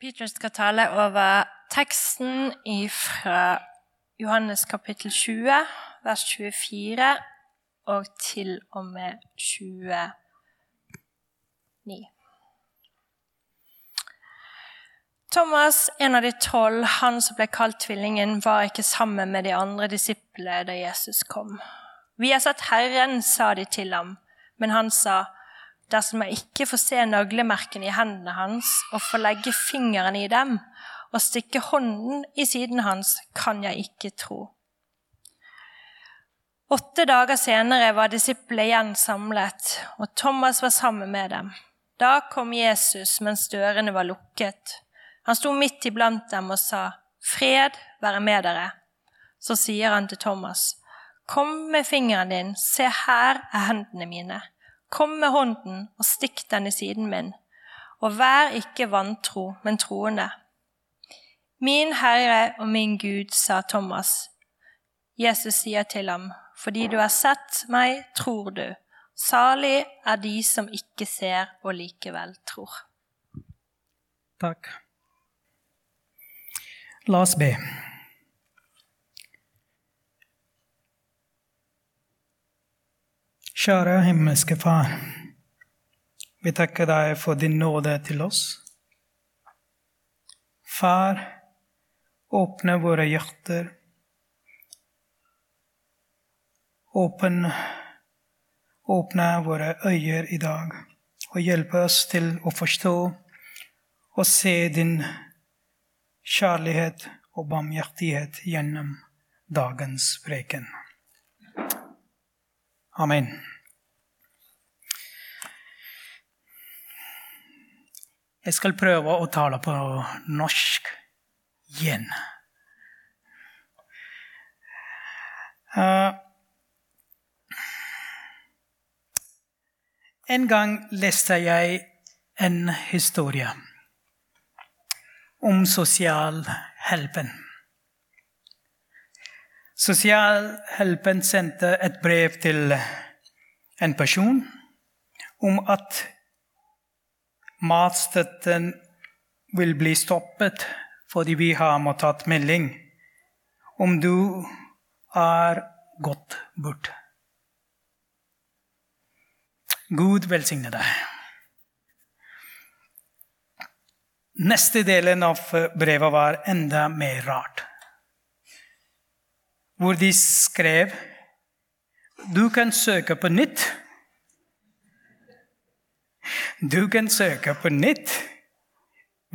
Peter skal tale over teksten fra Johannes kapittel 20, vers 24, og til og med 29. Thomas, en av de tolv, han som ble kalt Tvillingen, var ikke sammen med de andre disiplene da Jesus kom. Vi har sett Herren, sa de til ham, men han sa, dersom jeg ikke får se naglemerkene i hendene hans og får legge fingeren i dem og stikke hånden i siden hans, kan jeg ikke tro. Åtte dager senere var disiplene igjen samlet, og Thomas var sammen med dem. Da kom Jesus mens dørene var lukket. Han sto midt iblant dem og sa, Fred være med dere. Så sier han til Thomas, Kom med fingeren din, se her er hendene mine. Kom med hånden og stikk den i siden min, og vær ikke vantro, men troende. Min Herre og min Gud, sa Thomas. Jesus sier til ham, fordi du har sett meg, tror du. Salig er de som ikke ser og likevel tror. Takk. La oss be. Kjære himmelske Far. Vi takker deg for din nåde til oss. Far, åpne våre hjerter. Åpne, åpne våre øyne i dag, og hjelpe oss til å forstå og se din kjærlighet og barmhjertighet gjennom dagens preken. Amen. Jeg skal prøve å tale på norsk igjen. Uh, en gang leste jeg en historie om sosialhjelpen. Sosialhjelpen sendte et brev til en person om at matstøtten vil bli stoppet fordi vi har mottatt melding om du er gått bort. Gud velsigne deg. Neste delen av brevet var enda mer rart hvor de skrev Du kan søke på nytt. Du kan søke på nytt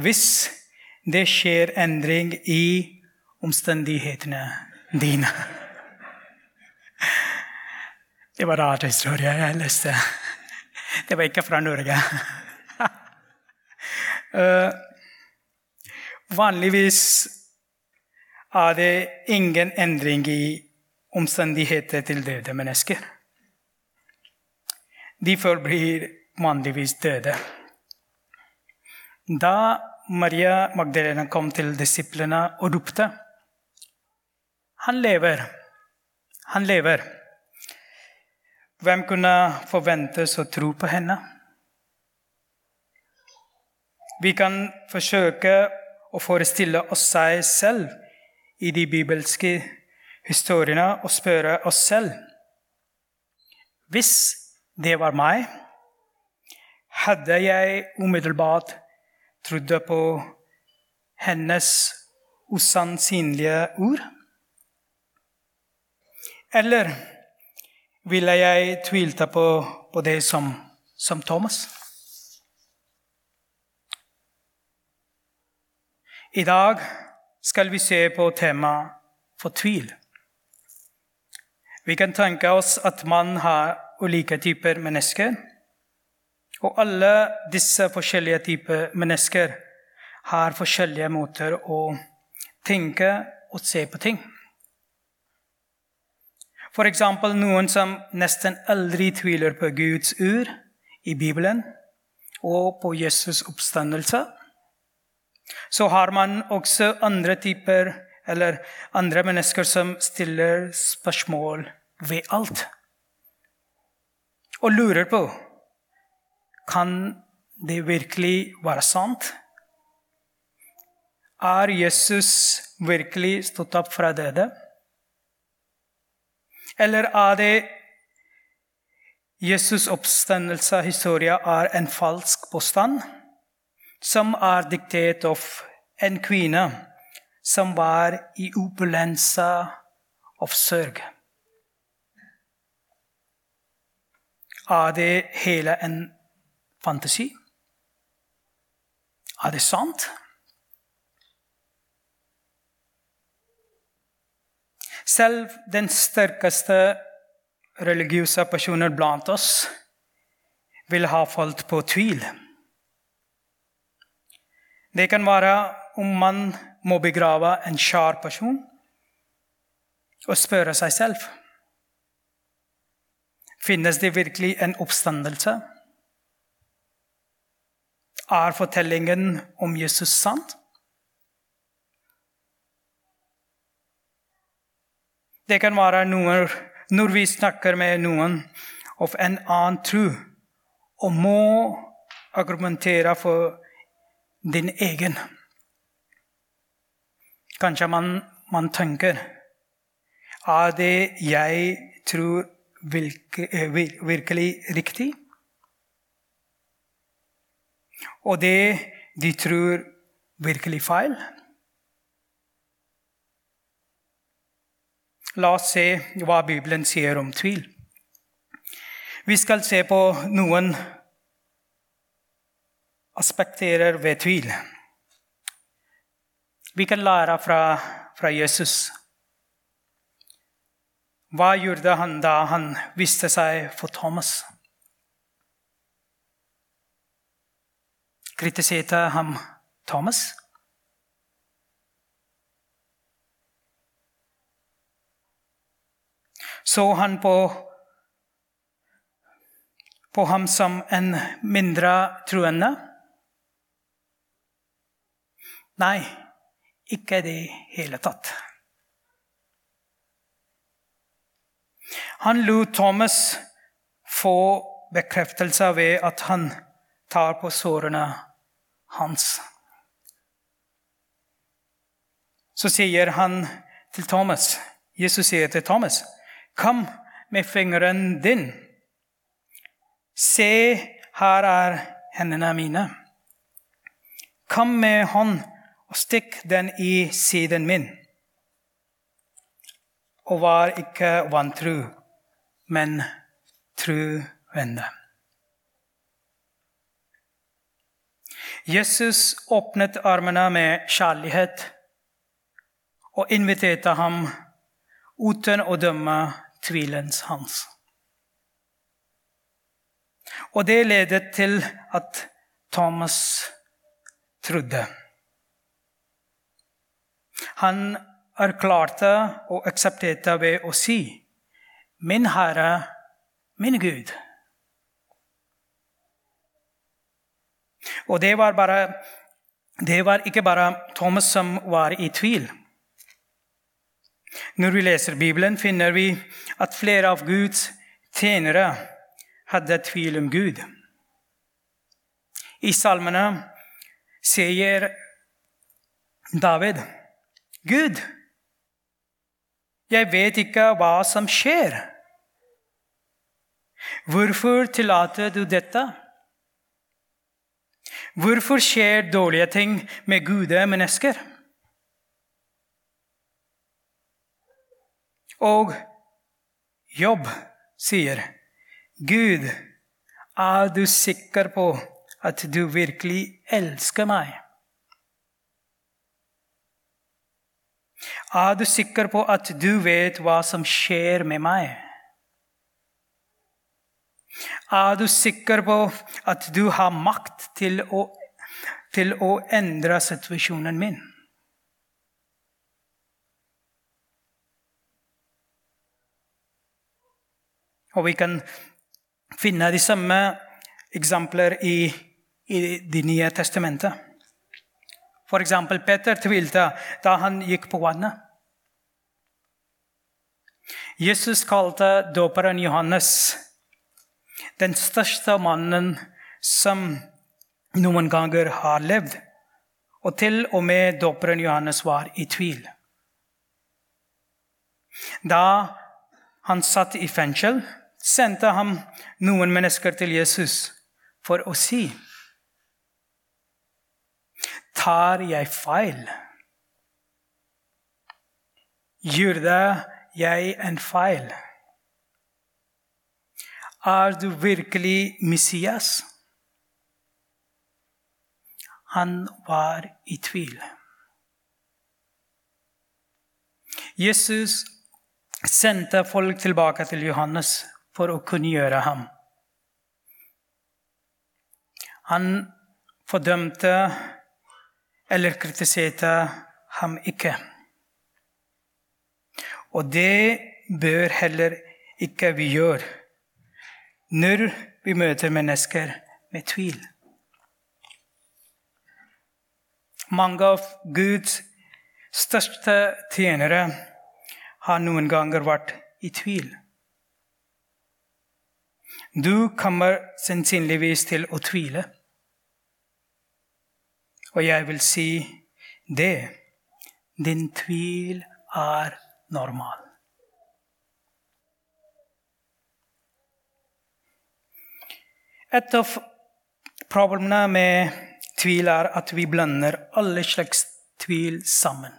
hvis det skjer endring i omstendighetene dine. Det var rart historie jeg leste. Det var ikke fra Norge. uh, vanligvis er det ingen endring i omstendigheter til døde mennesker. De forblir vanligvis døde. Da Maria Magdalena kom til disiplene og ropte Han lever. Han lever. Hvem kunne forventes å tro på henne? Vi kan forsøke å forestille oss seg selv i de bibelske historiene og spørre oss selv Hvis det var meg, hadde jeg umiddelbart trodd på hennes usannsynlige ord? Eller ville jeg tvilt på, på det som, som Thomas? I dag skal vi se på temaet fortvil. Vi kan tenke oss at man har ulike typer mennesker. Og alle disse forskjellige typer mennesker har forskjellige måter å tenke og se på ting. F.eks. noen som nesten aldri tviler på Guds ur i Bibelen og på Jesus' oppstandelse. Så har man også andre typer eller andre mennesker som stiller spørsmål ved alt. Og lurer på kan det virkelig være sant. Er Jesus virkelig stått opp fra døde? Eller er det Jesus' oppstandelseshistorie er en falsk påstand som er diktert av en kvinne som var i opulensa av sørg? Er det hele en fantasi? Er det sant? Selv den sterkeste religiøse personen blant oss vil ha falt på tvil. Det kan være om man må begrave en kjær person og spørre seg selv Finnes det virkelig en oppstandelse? Er fortellingen om Jesus sant? Det kan være noe når vi snakker med noen av en annen tro og må argumentere for din egen. Kanskje man, man tenker er det jeg tror virkelig riktig? Og det de tror virkelig feil? La oss se hva Bibelen sier om tvil. Vi skal se på noen aspekter ved tvil. Vi kan lære fra, fra Jesus. Hva gjorde han da han viste seg for Thomas? Kritiserte han Thomas? så han på, på ham som en mindre truende? Nei, ikke i det hele tatt. Han lot Thomas få bekreftelse ved at han tar på sårene hans. Så sier han til Thomas, Jesus sier til Thomas Kom med fingeren din. Se, her er hendene mine. Kom med hånd og stikk den i siden min. Og var ikke vantro, men truende. Jesus åpnet armene med kjærlighet og inviterte ham uten å dømme tvilens hans. Og det ledet til at Thomas trodde. Han erklarte og aksepterte ved å si, 'Min Herre, min Gud'. Og det var, bare, det var ikke bare Thomas som var i tvil. Når vi leser Bibelen, finner vi at flere av Guds tjenere hadde tvil om Gud. I salmene sier David, 'Gud, jeg vet ikke hva som skjer.' 'Hvorfor tillater du dette?' Hvorfor skjer dårlige ting med gode mennesker? Og Jobb sier, 'Gud, er du sikker på at du virkelig elsker meg?' Er du sikker på at du vet hva som skjer med meg? Er du sikker på at du har makt til å, til å endre situasjonen min? Og vi kan finne de samme eksempler i, i Det nye testamentet. Eksempel Peter tvilte da han gikk på vannet. Jesus kalte dåperen Johannes den største mannen som noen ganger har levd. Og til og med dåperen Johannes var i tvil. Da han satt i fengsel, sendte han noen mennesker til Jesus for å si Tar jeg feil? Gjorde jeg en feil? Er du virkelig Messias? Han var i tvil. Jesus sendte folk tilbake til Johannes for å kunngjøre ham. Han fordømte eller kritiserte ham ikke. Og det bør heller ikke vi gjøre når vi møter mennesker med tvil. Mange av Guds største tjenere har noen ganger vært i tvil. Du kommer sannsynligvis til å tvile. Og jeg vil si det. Din tvil er normal. Et av problemene med tvil er at vi blander alle slags tvil sammen.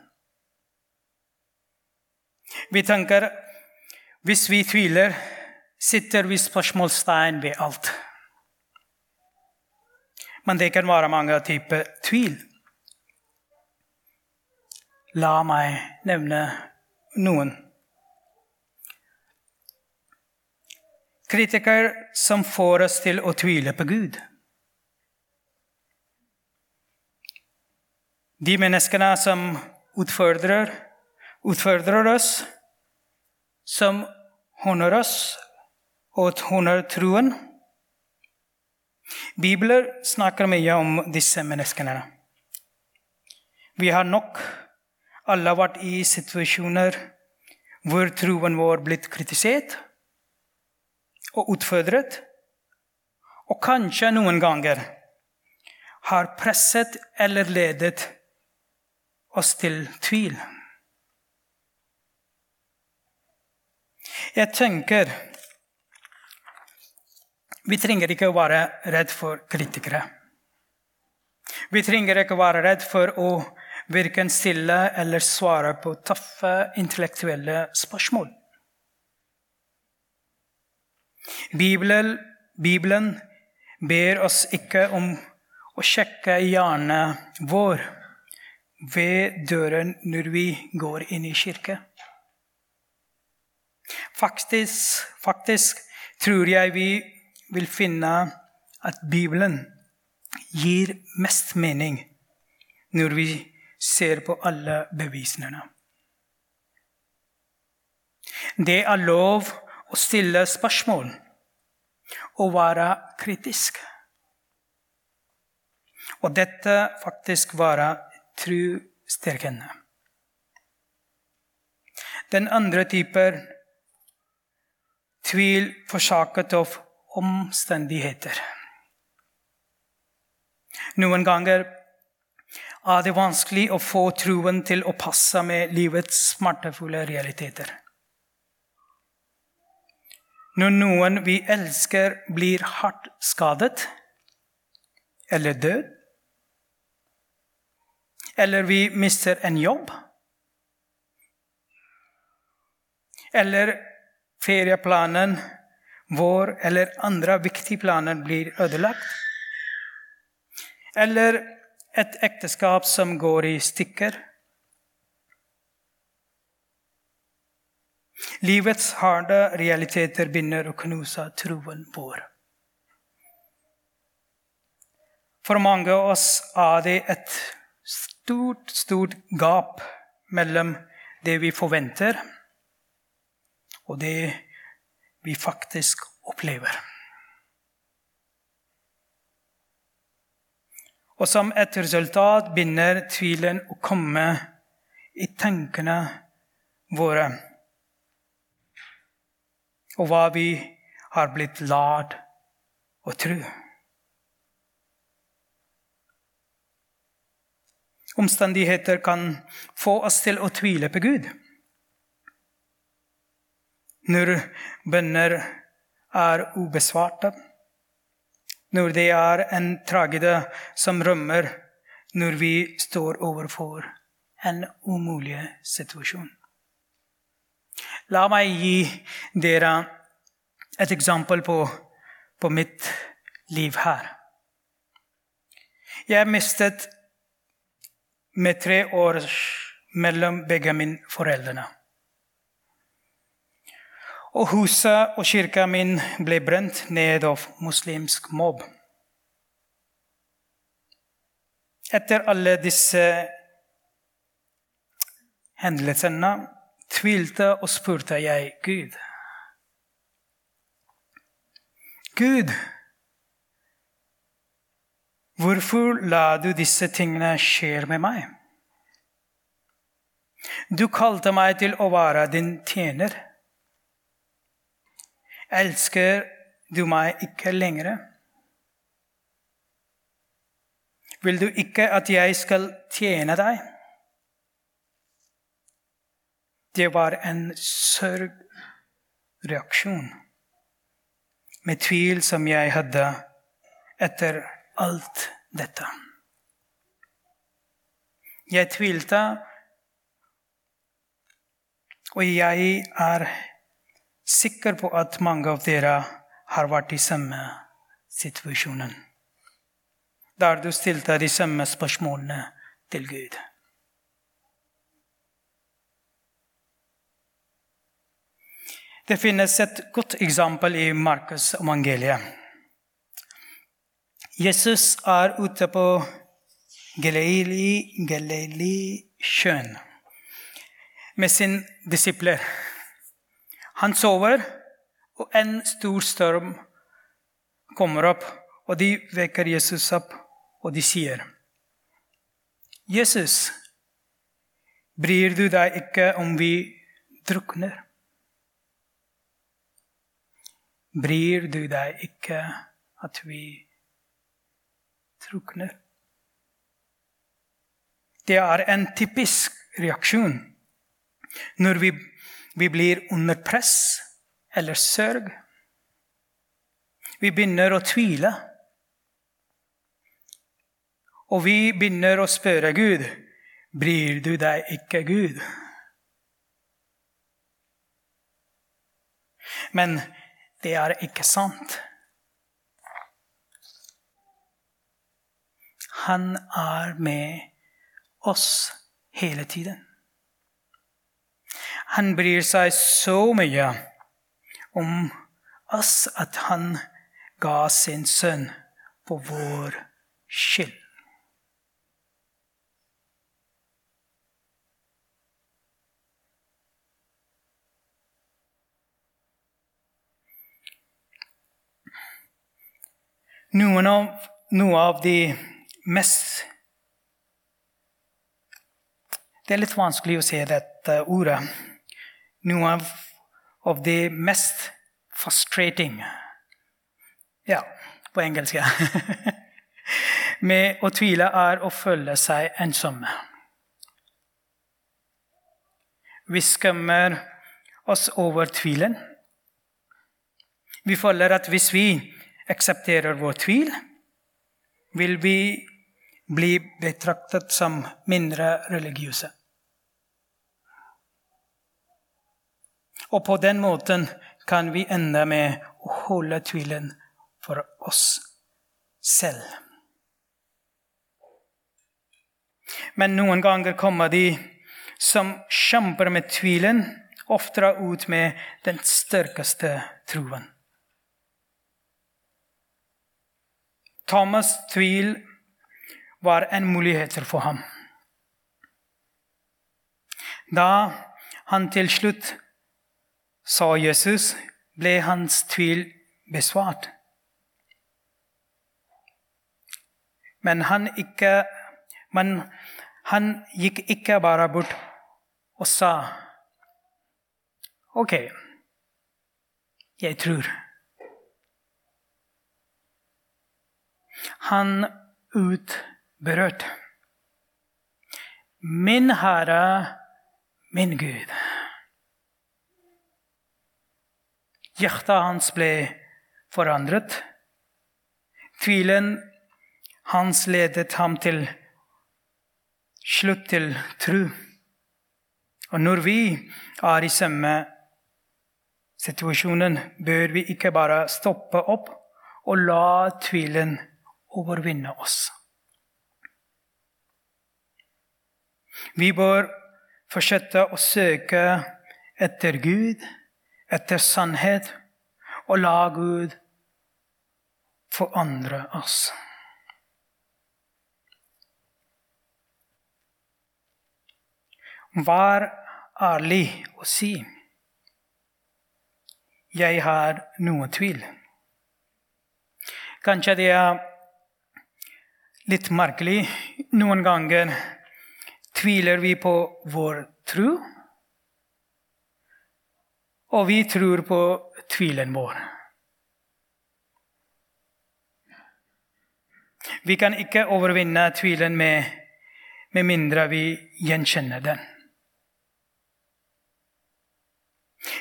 Vi tenker hvis vi tviler, sitter vi spørsmålstegn ved alt. Men det kan være mange typer tvil. La meg nevne noen. Kritikere som får oss til å tvile på Gud. De menneskene som utfordrer, utfordrer oss, som honner oss og honner troen. Bibelen snakker mye om disse menneskene. Vi har nok alle vært i situasjoner hvor troen vår blitt kritisert og utfordret, og kanskje noen ganger har presset eller ledet oss til tvil. Jeg tenker vi trenger ikke å være redd for kritikere. Vi trenger ikke å være redd for å virke stille eller svare på tøffe intellektuelle spørsmål. Bibelen, Bibelen ber oss ikke om å sjekke hjernen vår ved døren når vi går inn i kirke. Faktisk, faktisk tror jeg vi vil finne at Bibelen gir mest mening når vi ser på alle bevisene. Det er lov å stille spørsmål og være kritisk. Og dette faktisk være trosstyrkende. Den andre typen tvil forsaket av omstendigheter. Noen ganger er det vanskelig å få troen til å passe med livets smertefulle realiteter. Når noen vi elsker, blir hardt skadet eller død, eller vi mister en jobb, eller ferieplanen vår eller andre viktige planer blir ødelagt, eller et ekteskap som går i stykker. Livets harde realiteter begynner å knuse troen vår. For mange av oss er det et stort, stort gap mellom det vi forventer, og det vi faktisk opplever. Og som et resultat begynner tvilen å komme i tankene våre. Og hva vi har blitt lært å tro. omstendigheter kan få oss til å tvile på Gud. Når bønner er ubesvarte, når det er en tragedie som rømmer når vi står overfor en umulig situasjon. La meg gi dere et eksempel på, på mitt liv her. Jeg mistet med tre år mellom begge mine foreldre. Og huset og kirka min ble brent ned av muslimsk mobb. Etter alle disse hendelsene tvilte og spurte jeg Gud. Gud, Hvorfor la du disse tingene skje med meg? Du kalte meg til å være din tjener. Elsker du meg ikke lenger? Vil du ikke at jeg skal tjene deg? Det var en sørgreaksjon med tvil som jeg hadde etter alt dette. Jeg tvilte, og jeg er sikker på at mange av dere har vært i samme situasjonen. Der du stilte de samme spørsmålene til Gud. Det finnes et godt eksempel i Markus evangeliet. Jesus er ute på Galilei-sjøen med sine disipler. Han sover, og en stor storm kommer opp. Og de vekker Jesus opp, og de sier, 'Jesus, bryr du deg ikke om vi drukner?' Bryr du deg ikke at vi drukner? drukner. Det er en typisk reaksjon når vi, vi blir under press eller sørg. Vi begynner å tvile. Og vi begynner å spørre Gud bryr du deg ikke, Gud? Men det er ikke sant. Han er med oss hele tiden. Han bryr seg så mye om oss at han ga sin sønn på vår skyld. Noen av, noe av de mest Det er litt vanskelig å si dette ordet. Noe av, av det mest frustrating Ja, på engelsk. Med å tvile er å føle seg ensom. Vi skammer oss over tvilen. Vi føler at hvis vi aksepterer vår tvil, vil vi bli betraktet som mindre religiøse. Og på den måten kan vi ende med å holde tvilen for oss selv. Men noen ganger kommer de som kjemper med tvilen, ofte ut med den sterkeste troen. Thomas' tvil var en mulighet for ham. Da han til slutt sa Jesus, ble hans tvil besvart. Men han, ikke, men han gikk ikke bare bort og sa OK, jeg tror. Han utberørte. Min Herre, min Gud. Hjertet hans ble forandret. Tvilen hans ledet ham til slutt til tro. Og når vi er i samme situasjonen, bør vi ikke bare stoppe opp og la tvilen overvinne oss. Vi bør fortsette å søke etter Gud, etter sannhet, og la Gud forandre oss. Vær ærlig og si jeg har noe tvil. Kanskje det er litt merkelig. Noen ganger tviler vi på vår tro, og vi tror på tvilen vår. Vi kan ikke overvinne tvilen med, med mindre vi gjenkjenner den.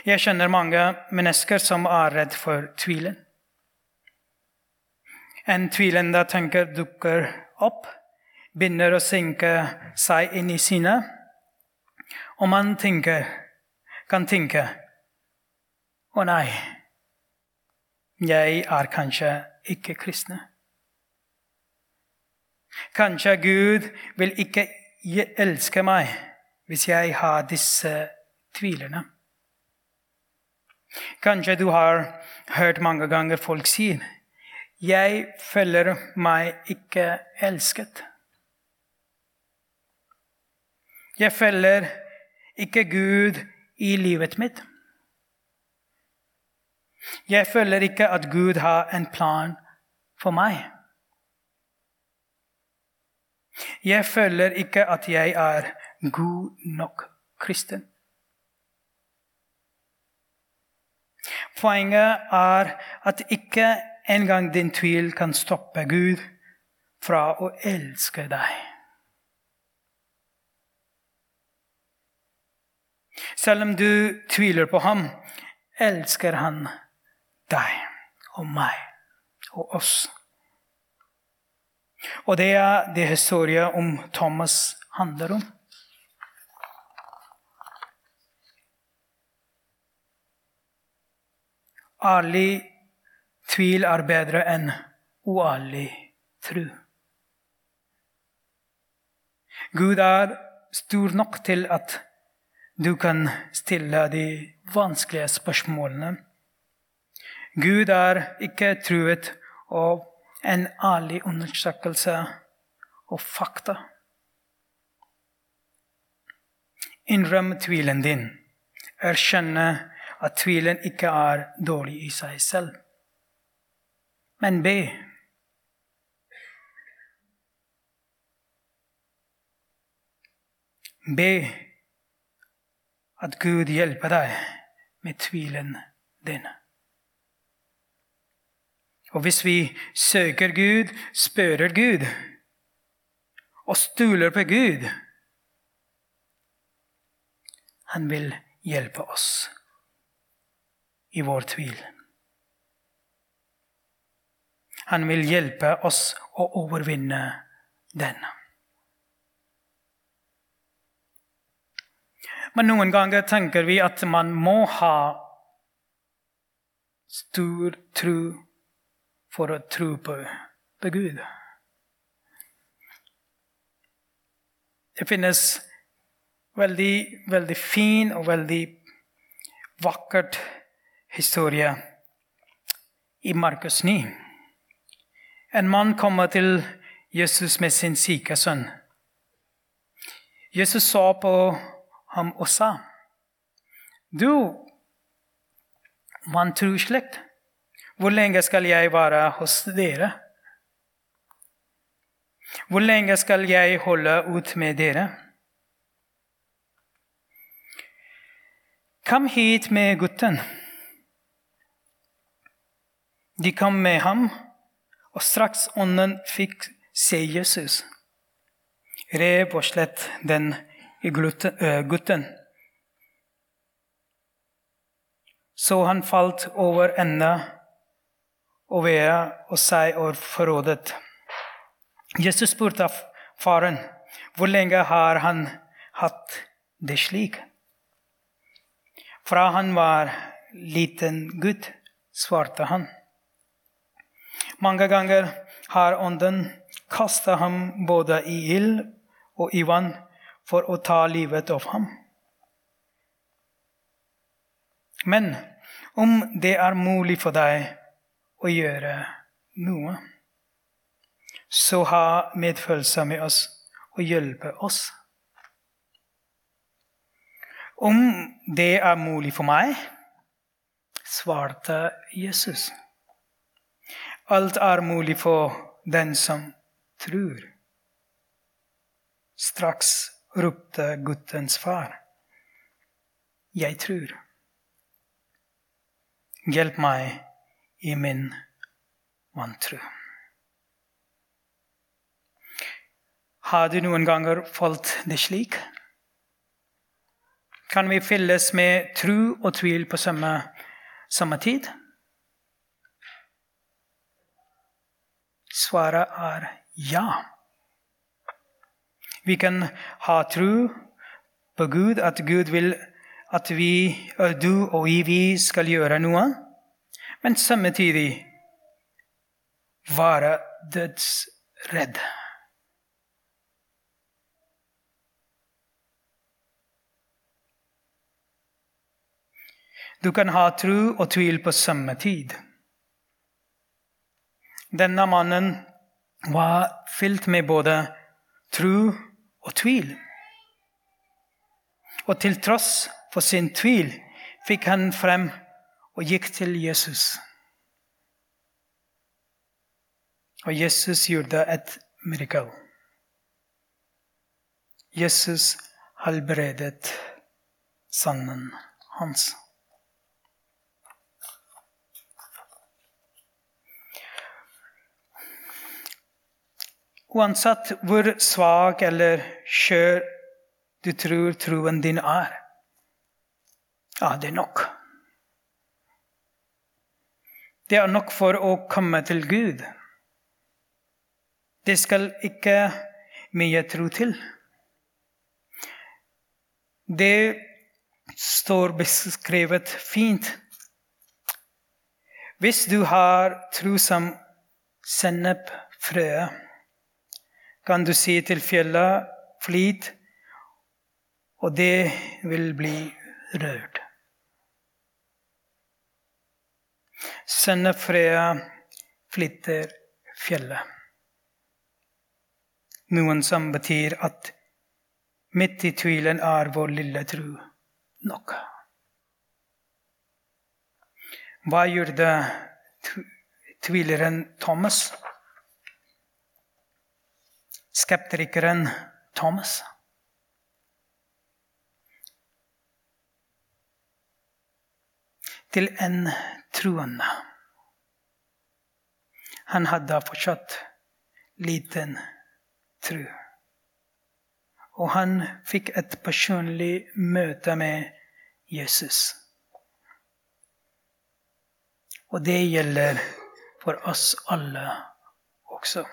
Jeg kjenner mange mennesker som er redd for tvilen. En tvilende tenker dukker opp, begynner å synke seg inn i sinnet, og man tenker, kan tenke Å nei, jeg er kanskje ikke kristne. Kanskje Gud vil ikke elske meg hvis jeg har disse tvilene. Kanskje du har hørt mange ganger folk si 'Jeg føler meg ikke elsket'. Jeg følger ikke Gud i livet mitt. Jeg føler ikke at Gud har en plan for meg. Jeg føler ikke at jeg er god nok kristen. Poenget er at ikke engang din tvil kan stoppe Gud fra å elske deg. Selv om du tviler på ham, elsker han deg og meg og oss. Og det er det historien om Thomas handler om. Ærlig tvil er bedre enn uærlig tro. Gud er stor nok til at du kan stille de vanskelige spørsmålene. Gud er ikke truet av en ærlig undersøkelse og fakta. Innrøm tvilen din. Erkjenne at tvilen ikke er dårlig i seg selv. Men be. Be at Gud hjelper deg med tvilen din. Og hvis vi søker Gud, spørrer Gud og stoler på Gud Han vil hjelpe oss i vår tvil. Han vil hjelpe oss å overvinne den. Men noen ganger tenker vi at man må ha stor tro for å tro på, på Gud. Det finnes veldig, veldig fin og veldig vakkert historie i Markus 9. En mann kommer til Jesus med sin syke sønn. Jesus så på ham og sa, 'Du man tror slekt, hvor lenge skal jeg være hos dere?' 'Hvor lenge skal jeg holde ut med dere?' Kom hit med gutten. De kom med ham, og straks ånden fikk se Jesus, rev og slett den i gutten. Så han falt over ende og ved og seg og forrådet. Jesus spurte faren hvor lenge har han hatt det slik. Fra han var liten gutt, svarte han. Mange ganger har Ånden kastet ham både i ild og i vann for å ta livet av ham. Men om det er mulig for deg å gjøre noe, så ha medfølelse med oss og hjelpe oss. Om det er mulig for meg, svarte Jesus. Alt er mulig for den som tror. Straks ropte guttens far. Jeg tror. Hjelp meg i min vantro. Har du noen ganger falt det slik? Kan vi fylles med tro og tvil på samme, samme tid? Svaret er ja. Vi kan ha tro på Gud, at Gud vil at vi, du og vi skal gjøre noe, men samtidig være dødsredd. Du kan ha tro og tvil på samme tid. Denne mannen var fylt med både tro og tvil. Og til tross for sin tvil fikk han frem og gikk til Jesus. Og Jesus gjorde et mirakel. Jesus helbredet sønnen hans. Uansett hvor svak eller skjør du tror troen din er, ja, det er nok. Det er nok for å komme til Gud. Det skal ikke mye tro til. Det står beskrevet fint. Hvis du har tro som sennepfrø kan du si til fjellet 'flyt', og det vil bli rørt. Sennepfrøet flytter fjellet. Noen som betyr at midt i tvilen er vår lille tro nok. Hva gjorde tvileren Thomas? skeptikeren Thomas. Til en troende. Han hadde fortsatt liten tro. Og han fikk et personlig møte med Jesus. Og det gjelder for oss alle også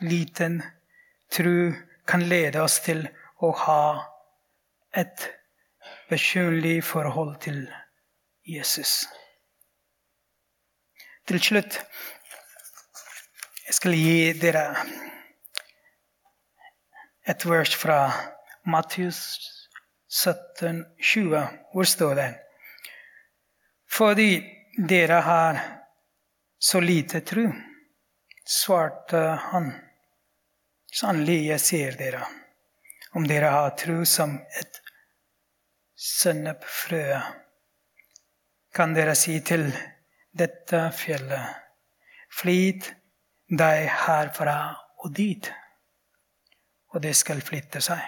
liten tro kan lede oss til å ha et personlig forhold til Jesus. Til slutt jeg skal gi dere et vers fra Matteus 17, 20, hvor står det Fordi dere har så lite tro svarte han. Sannelig, jeg sier dere, om dere har tro som et sennepfrø, kan dere si til dette fjellet, flyt deg herfra og dit, og det skal flytte seg.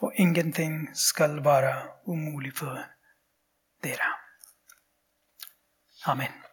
Og ingenting skal være umulig for dere. Amen.